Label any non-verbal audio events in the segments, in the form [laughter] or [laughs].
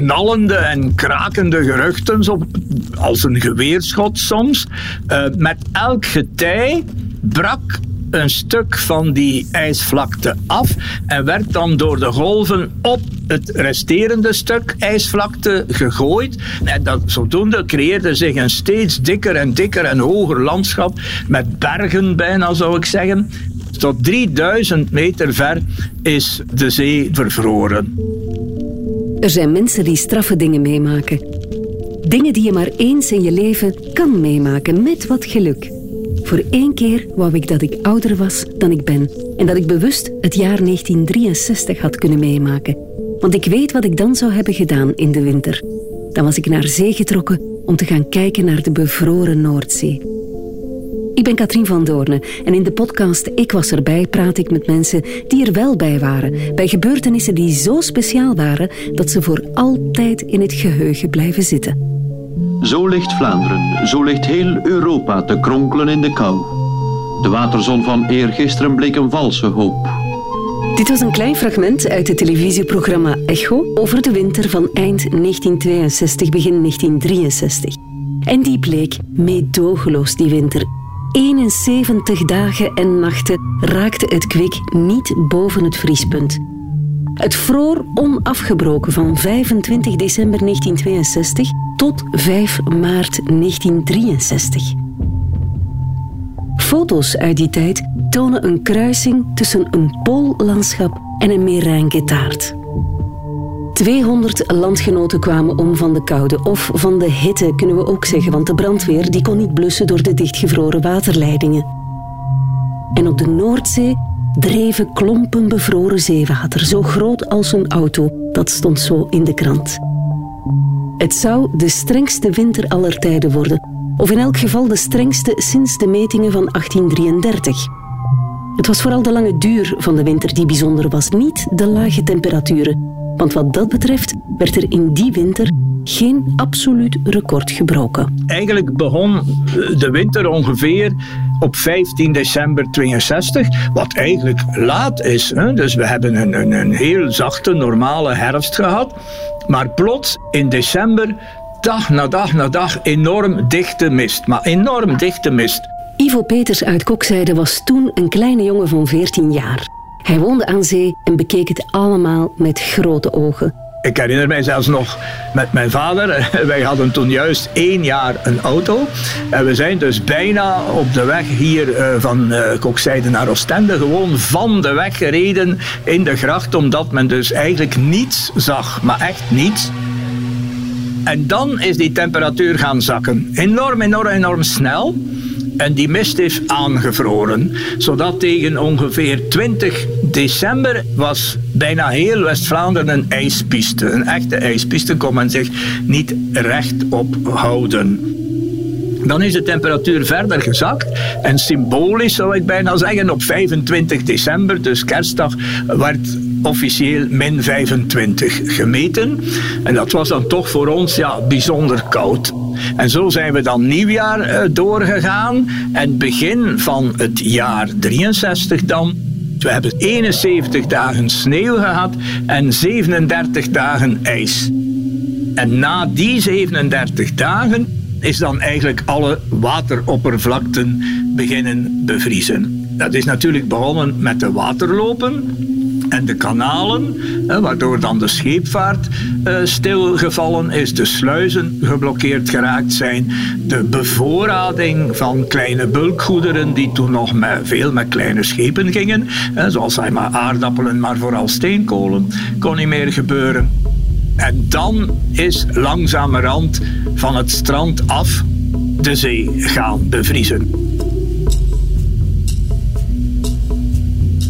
knallende en krakende geruchten, als een geweerschot soms. Uh, met elk getij brak een stuk van die ijsvlakte af en werd dan door de golven op het resterende stuk ijsvlakte gegooid. En dat, zodoende creëerde zich een steeds dikker en dikker en hoger landschap met bergen bijna zou ik zeggen. Tot 3000 meter ver is de zee vervroren. Er zijn mensen die straffe dingen meemaken. Dingen die je maar eens in je leven kan meemaken met wat geluk. Voor één keer wou ik dat ik ouder was dan ik ben en dat ik bewust het jaar 1963 had kunnen meemaken. Want ik weet wat ik dan zou hebben gedaan in de winter. Dan was ik naar zee getrokken om te gaan kijken naar de bevroren Noordzee. Ik ben Katrien van Doornen en in de podcast Ik was erbij praat ik met mensen die er wel bij waren. Bij gebeurtenissen die zo speciaal waren dat ze voor altijd in het geheugen blijven zitten. Zo ligt Vlaanderen, zo ligt heel Europa te kronkelen in de kou. De waterzon van eergisteren bleek een valse hoop. Dit was een klein fragment uit het televisieprogramma Echo over de winter van eind 1962, begin 1963. En die bleek meedogenloos die winter. 71 dagen en nachten raakte het kwik niet boven het vriespunt. Het vroor onafgebroken van 25 december 1962 tot 5 maart 1963. Foto's uit die tijd tonen een kruising tussen een poollandschap en een merengue-taart. 200 landgenoten kwamen om van de koude of van de hitte, kunnen we ook zeggen, want de brandweer die kon niet blussen door de dichtgevroren waterleidingen. En op de Noordzee dreven klompen bevroren zeewater, zo groot als een auto. Dat stond zo in de krant. Het zou de strengste winter aller tijden worden, of in elk geval de strengste sinds de metingen van 1833. Het was vooral de lange duur van de winter die bijzonder was, niet de lage temperaturen. Want wat dat betreft werd er in die winter geen absoluut record gebroken. Eigenlijk begon de winter ongeveer op 15 december 62, wat eigenlijk laat is. Hè? Dus we hebben een, een, een heel zachte, normale herfst gehad. Maar plots in december, dag na dag na dag, enorm dichte mist. Maar enorm dichte mist. Ivo Peters uit Kokzijde was toen een kleine jongen van 14 jaar. Hij woonde aan zee en bekeek het allemaal met grote ogen. Ik herinner mij zelfs nog met mijn vader. [laughs] Wij hadden toen juist één jaar een auto. En we zijn dus bijna op de weg hier uh, van uh, Kokzijde naar Oostende gewoon van de weg gereden in de gracht. Omdat men dus eigenlijk niets zag. Maar echt niets. En dan is die temperatuur gaan zakken. Enorm, enorm, enorm snel. En die mist is aangevroren. Zodat tegen ongeveer 20 december was bijna heel West-Vlaanderen een ijspiste. Een echte ijspiste kon men zich niet rechtop houden. Dan is de temperatuur verder gezakt. En symbolisch zou ik bijna zeggen, op 25 december, dus kerstdag, werd officieel min 25 gemeten. En dat was dan toch voor ons ja, bijzonder koud. En zo zijn we dan nieuwjaar uh, doorgegaan. En begin van het jaar 63 dan. We hebben 71 dagen sneeuw gehad en 37 dagen ijs. En na die 37 dagen is dan eigenlijk alle wateroppervlakten beginnen bevriezen. Dat is natuurlijk begonnen met de waterlopen en de kanalen, waardoor dan de scheepvaart eh, stilgevallen is, de sluizen geblokkeerd geraakt zijn, de bevoorrading van kleine bulkgoederen die toen nog met, veel met kleine schepen gingen, zoals maar aardappelen, maar vooral steenkolen, kon niet meer gebeuren. En dan is langzamerhand van het strand af de zee gaan bevriezen.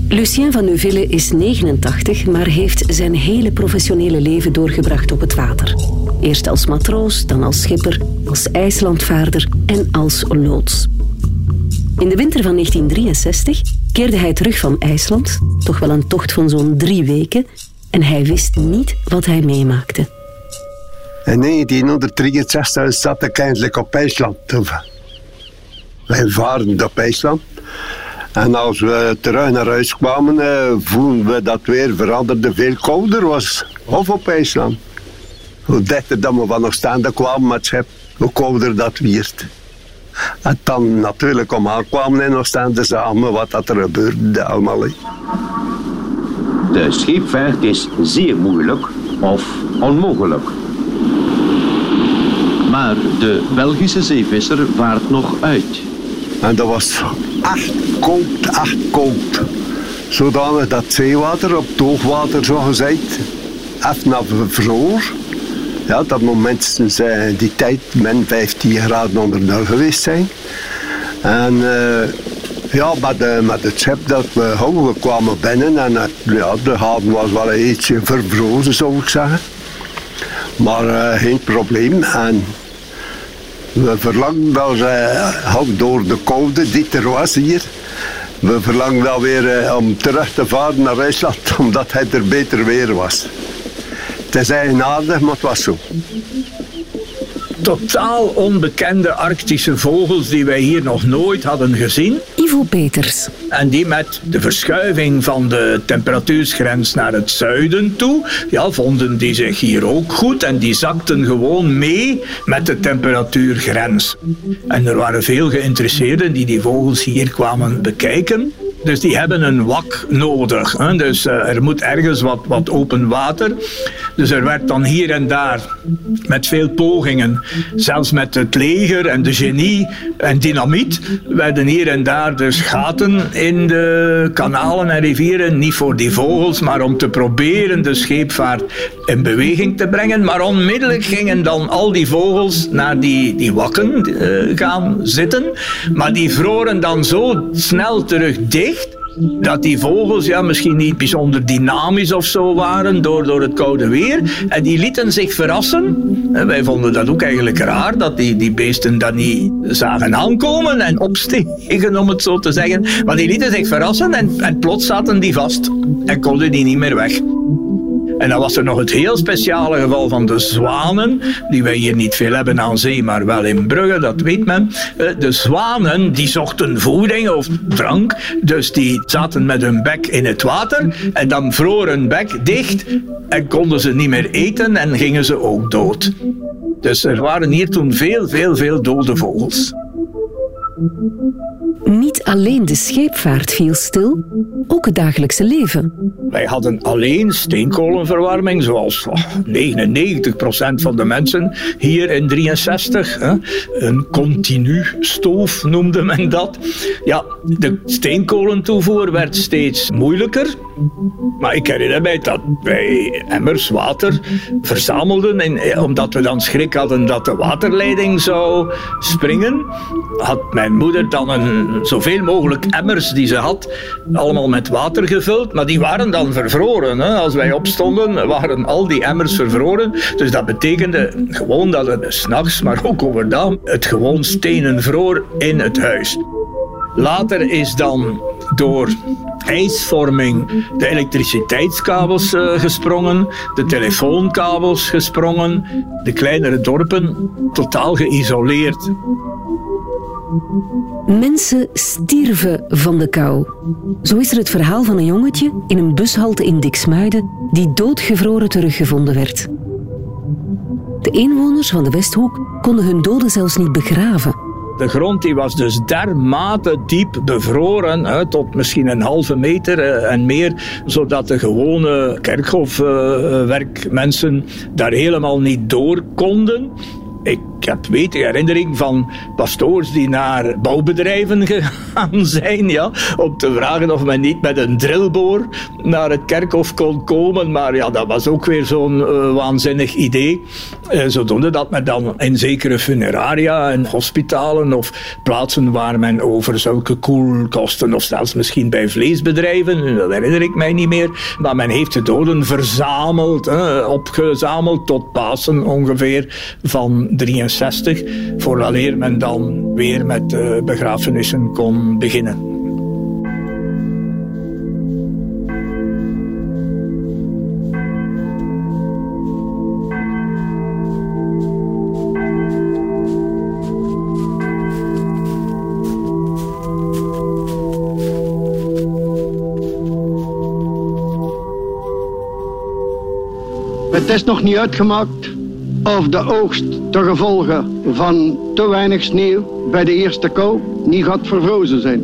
Lucien van Neuville is 89, maar heeft zijn hele professionele leven doorgebracht op het water. Eerst als matroos, dan als schipper, als ijslandvaarder en als loods. In de winter van 1963 keerde hij terug van IJsland, toch wel een tocht van zo'n drie weken, en hij wist niet wat hij meemaakte. In 1963 zat ik eindelijk op IJsland. Wij varen op IJsland. En als we terug naar huis kwamen, eh, voelden we dat weer veranderde veel kouder was. Of op IJsland. hoe dichter dat we van Oostende kwamen met schip, hoe kouder dat werd. En dan natuurlijk om aankwamen in Oostende samen wat dat er gebeurde allemaal. De scheepvaart is zeer moeilijk of onmogelijk. Maar de Belgische zeevisser vaart nog uit. En dat was echt koud, echt koud. Zodanig dat zeewater op het hoogwater, zo gezegd, even naar vroor. Ja, dat moment zijn die tijd min 15 graden onder nul geweest zijn. En uh, ja, met, de, met het schip dat we we kwamen binnen en ja, de haven was wel een ietsje vervrozen, zou ik zeggen. Maar uh, geen probleem. En we verlangen wel, uh, door de koude die er was hier, we verlangen wel weer uh, om terug te varen naar IJsland, [laughs] omdat het er beter weer was. Het is eigenaardig, maar het was zo totaal onbekende arctische vogels die wij hier nog nooit hadden gezien. Ivo Peters. En die met de verschuiving van de temperatuursgrens naar het zuiden toe, ja, vonden die zich hier ook goed en die zakten gewoon mee met de temperatuurgrens. En er waren veel geïnteresseerden die die vogels hier kwamen bekijken. Dus die hebben een wak nodig. Hè? Dus uh, er moet ergens wat, wat open water. Dus er werd dan hier en daar met veel pogingen, zelfs met het leger en de genie en dynamiet, werden hier en daar dus gaten in de kanalen en rivieren. Niet voor die vogels, maar om te proberen de scheepvaart in beweging te brengen. Maar onmiddellijk gingen dan al die vogels naar die, die wakken uh, gaan zitten. Maar die vroren dan zo snel terug dicht dat die vogels ja, misschien niet bijzonder dynamisch of zo waren door, door het koude weer. En die lieten zich verrassen. En wij vonden dat ook eigenlijk raar, dat die, die beesten dat niet zagen aankomen en opstegen, om het zo te zeggen. Maar die lieten zich verrassen en, en plots zaten die vast en konden die niet meer weg. En dan was er nog het heel speciale geval van de zwanen, die wij hier niet veel hebben aan zee, maar wel in Brugge, dat weet men. Eh, de zwanen die zochten voeding of drank, dus die zaten met hun bek in het water en dan vroor hun bek dicht en konden ze niet meer eten en gingen ze ook dood. Dus er waren hier toen veel, veel, veel dode vogels. Niet alleen de scheepvaart viel stil, ook het dagelijkse leven. Wij hadden alleen steenkolenverwarming, zoals 99% van de mensen hier in 63. Hè. Een continu stoof noemde men dat. Ja, de steenkolentoevoer werd steeds moeilijker. Maar ik herinner mij dat wij emmers water verzamelden. En eh, omdat we dan schrik hadden dat de waterleiding zou springen, had mijn moeder dan een, zoveel mogelijk emmers die ze had, allemaal met water gevuld. Maar die waren dan vervroren. Hè. Als wij opstonden, waren al die emmers vervroren. Dus dat betekende gewoon dat het s'nachts, maar ook overdag, het gewoon stenen vroor in het huis. Later is dan door ijsvorming de elektriciteitskabels uh, gesprongen, de telefoonkabels gesprongen, de kleinere dorpen totaal geïsoleerd. Mensen stierven van de kou. Zo is er het verhaal van een jongetje in een bushalte in Diksmuiden die doodgevroren teruggevonden werd. De inwoners van de Westhoek konden hun doden zelfs niet begraven. De grond die was dus dermate diep bevroren, hè, tot misschien een halve meter eh, en meer, zodat de gewone kerkhofwerkmensen uh, daar helemaal niet door konden. Ik heb weten herinnering van pastoors die naar bouwbedrijven [laughs] gegaan zijn, ja, om te vragen of men niet met een drillboor naar het kerkhof kon komen. Maar ja, dat was ook weer zo'n uh, waanzinnig idee. Uh, zodoende dat men dan in zekere funeraria en hospitalen of plaatsen waar men over zulke koelkosten of zelfs misschien bij vleesbedrijven, dat herinner ik mij niet meer, maar men heeft de doden verzameld, uh, opgezameld tot Pasen ongeveer van 63 60, vooraleer men dan weer met begrafenissen kon beginnen. Het is nog niet uitgemaakt of de oogst te gevolgen van te weinig sneeuw bij de eerste kou niet gaat vervrozen zijn.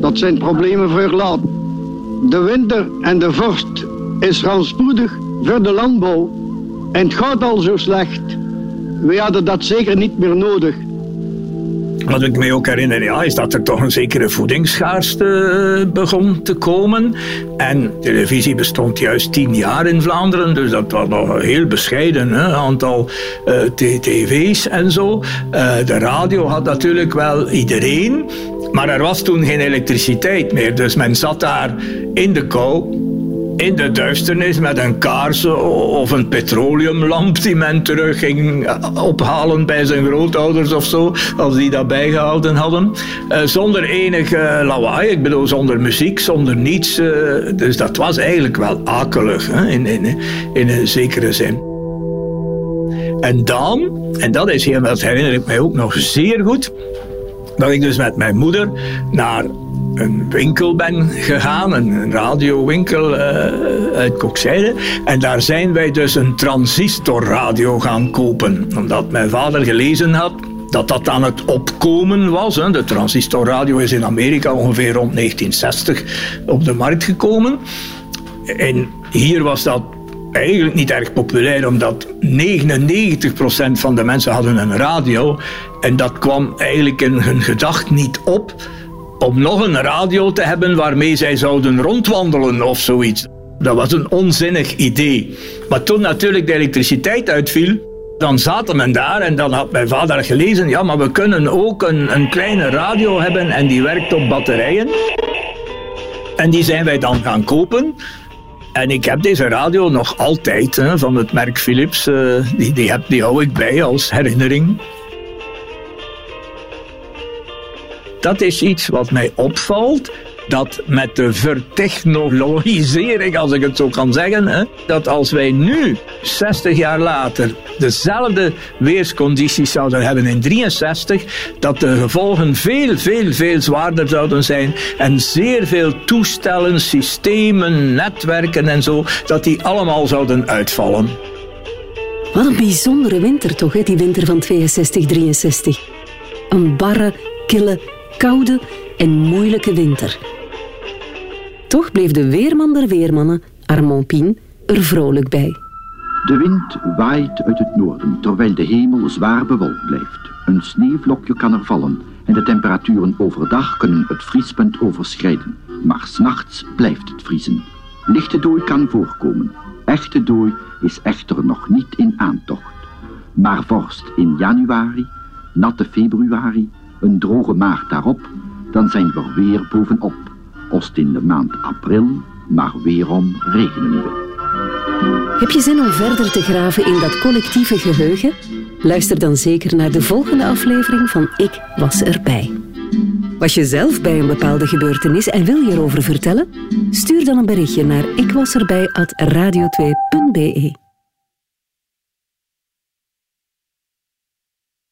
Dat zijn problemen voor later. De winter en de vorst is ranspoedig voor de landbouw. En het gaat al zo slecht. We hadden dat zeker niet meer nodig. Wat ik me ook herinner, ja, is dat er toch een zekere voedingsschaarste eh, begon te komen. En televisie bestond juist tien jaar in Vlaanderen, dus dat was nog een heel bescheiden hè, aantal uh, eh, tv's en zo. Uh, de radio had natuurlijk wel iedereen, maar er was toen geen elektriciteit meer. Dus men zat daar in de kou in de duisternis met een kaars of een petroleumlamp die men terug ging ophalen bij zijn grootouders of zo, als die dat bijgehouden hadden. Uh, zonder enig lawaai, ik bedoel zonder muziek, zonder niets. Uh, dus dat was eigenlijk wel akelig in, in, in een zekere zin. En dan, en dat, is, dat herinner ik mij ook nog zeer goed, dat ik dus met mijn moeder naar een winkel ben gegaan, een radiowinkel uh, uit Kokzijde. En daar zijn wij dus een transistorradio gaan kopen. Omdat mijn vader gelezen had dat dat aan het opkomen was. Hè. De transistorradio is in Amerika ongeveer rond 1960 op de markt gekomen. En hier was dat eigenlijk niet erg populair, omdat 99% van de mensen hadden een radio. En dat kwam eigenlijk in hun gedacht niet op om nog een radio te hebben waarmee zij zouden rondwandelen of zoiets. Dat was een onzinnig idee. Maar toen natuurlijk de elektriciteit uitviel, dan zaten men daar en dan had mijn vader gelezen, ja, maar we kunnen ook een, een kleine radio hebben en die werkt op batterijen. En die zijn wij dan gaan kopen. En ik heb deze radio nog altijd hè, van het merk Philips. Uh, die, die, heb, die hou ik bij als herinnering. Dat is iets wat mij opvalt. Dat met de vertechnologisering, als ik het zo kan zeggen, hè, dat als wij nu, 60 jaar later, dezelfde weerscondities zouden hebben in 63, dat de gevolgen veel, veel, veel zwaarder zouden zijn en zeer veel toestellen, systemen, netwerken en zo, dat die allemaal zouden uitvallen. Wat een bijzondere winter toch, hè, die winter van 62, 63. Een barre, kille koude en moeilijke winter. Toch bleef de weerman der weermannen, Armand Pien, er vrolijk bij. De wind waait uit het noorden, terwijl de hemel zwaar bewolkt blijft. Een sneeuwvlokje kan er vallen en de temperaturen overdag kunnen het vriespunt overschrijden. Maar s'nachts blijft het vriezen. Lichte dooi kan voorkomen. Echte dooi is echter nog niet in aantocht. Maar vorst in januari, natte februari een droge maart daarop, dan zijn we weer bovenop. Ost in de maand april, maar weerom regenen we. Heb je zin om verder te graven in dat collectieve geheugen? Luister dan zeker naar de volgende aflevering van Ik Was Erbij. Was je zelf bij een bepaalde gebeurtenis en wil je erover vertellen? Stuur dan een berichtje naar ikwasεrbij.radio2.be.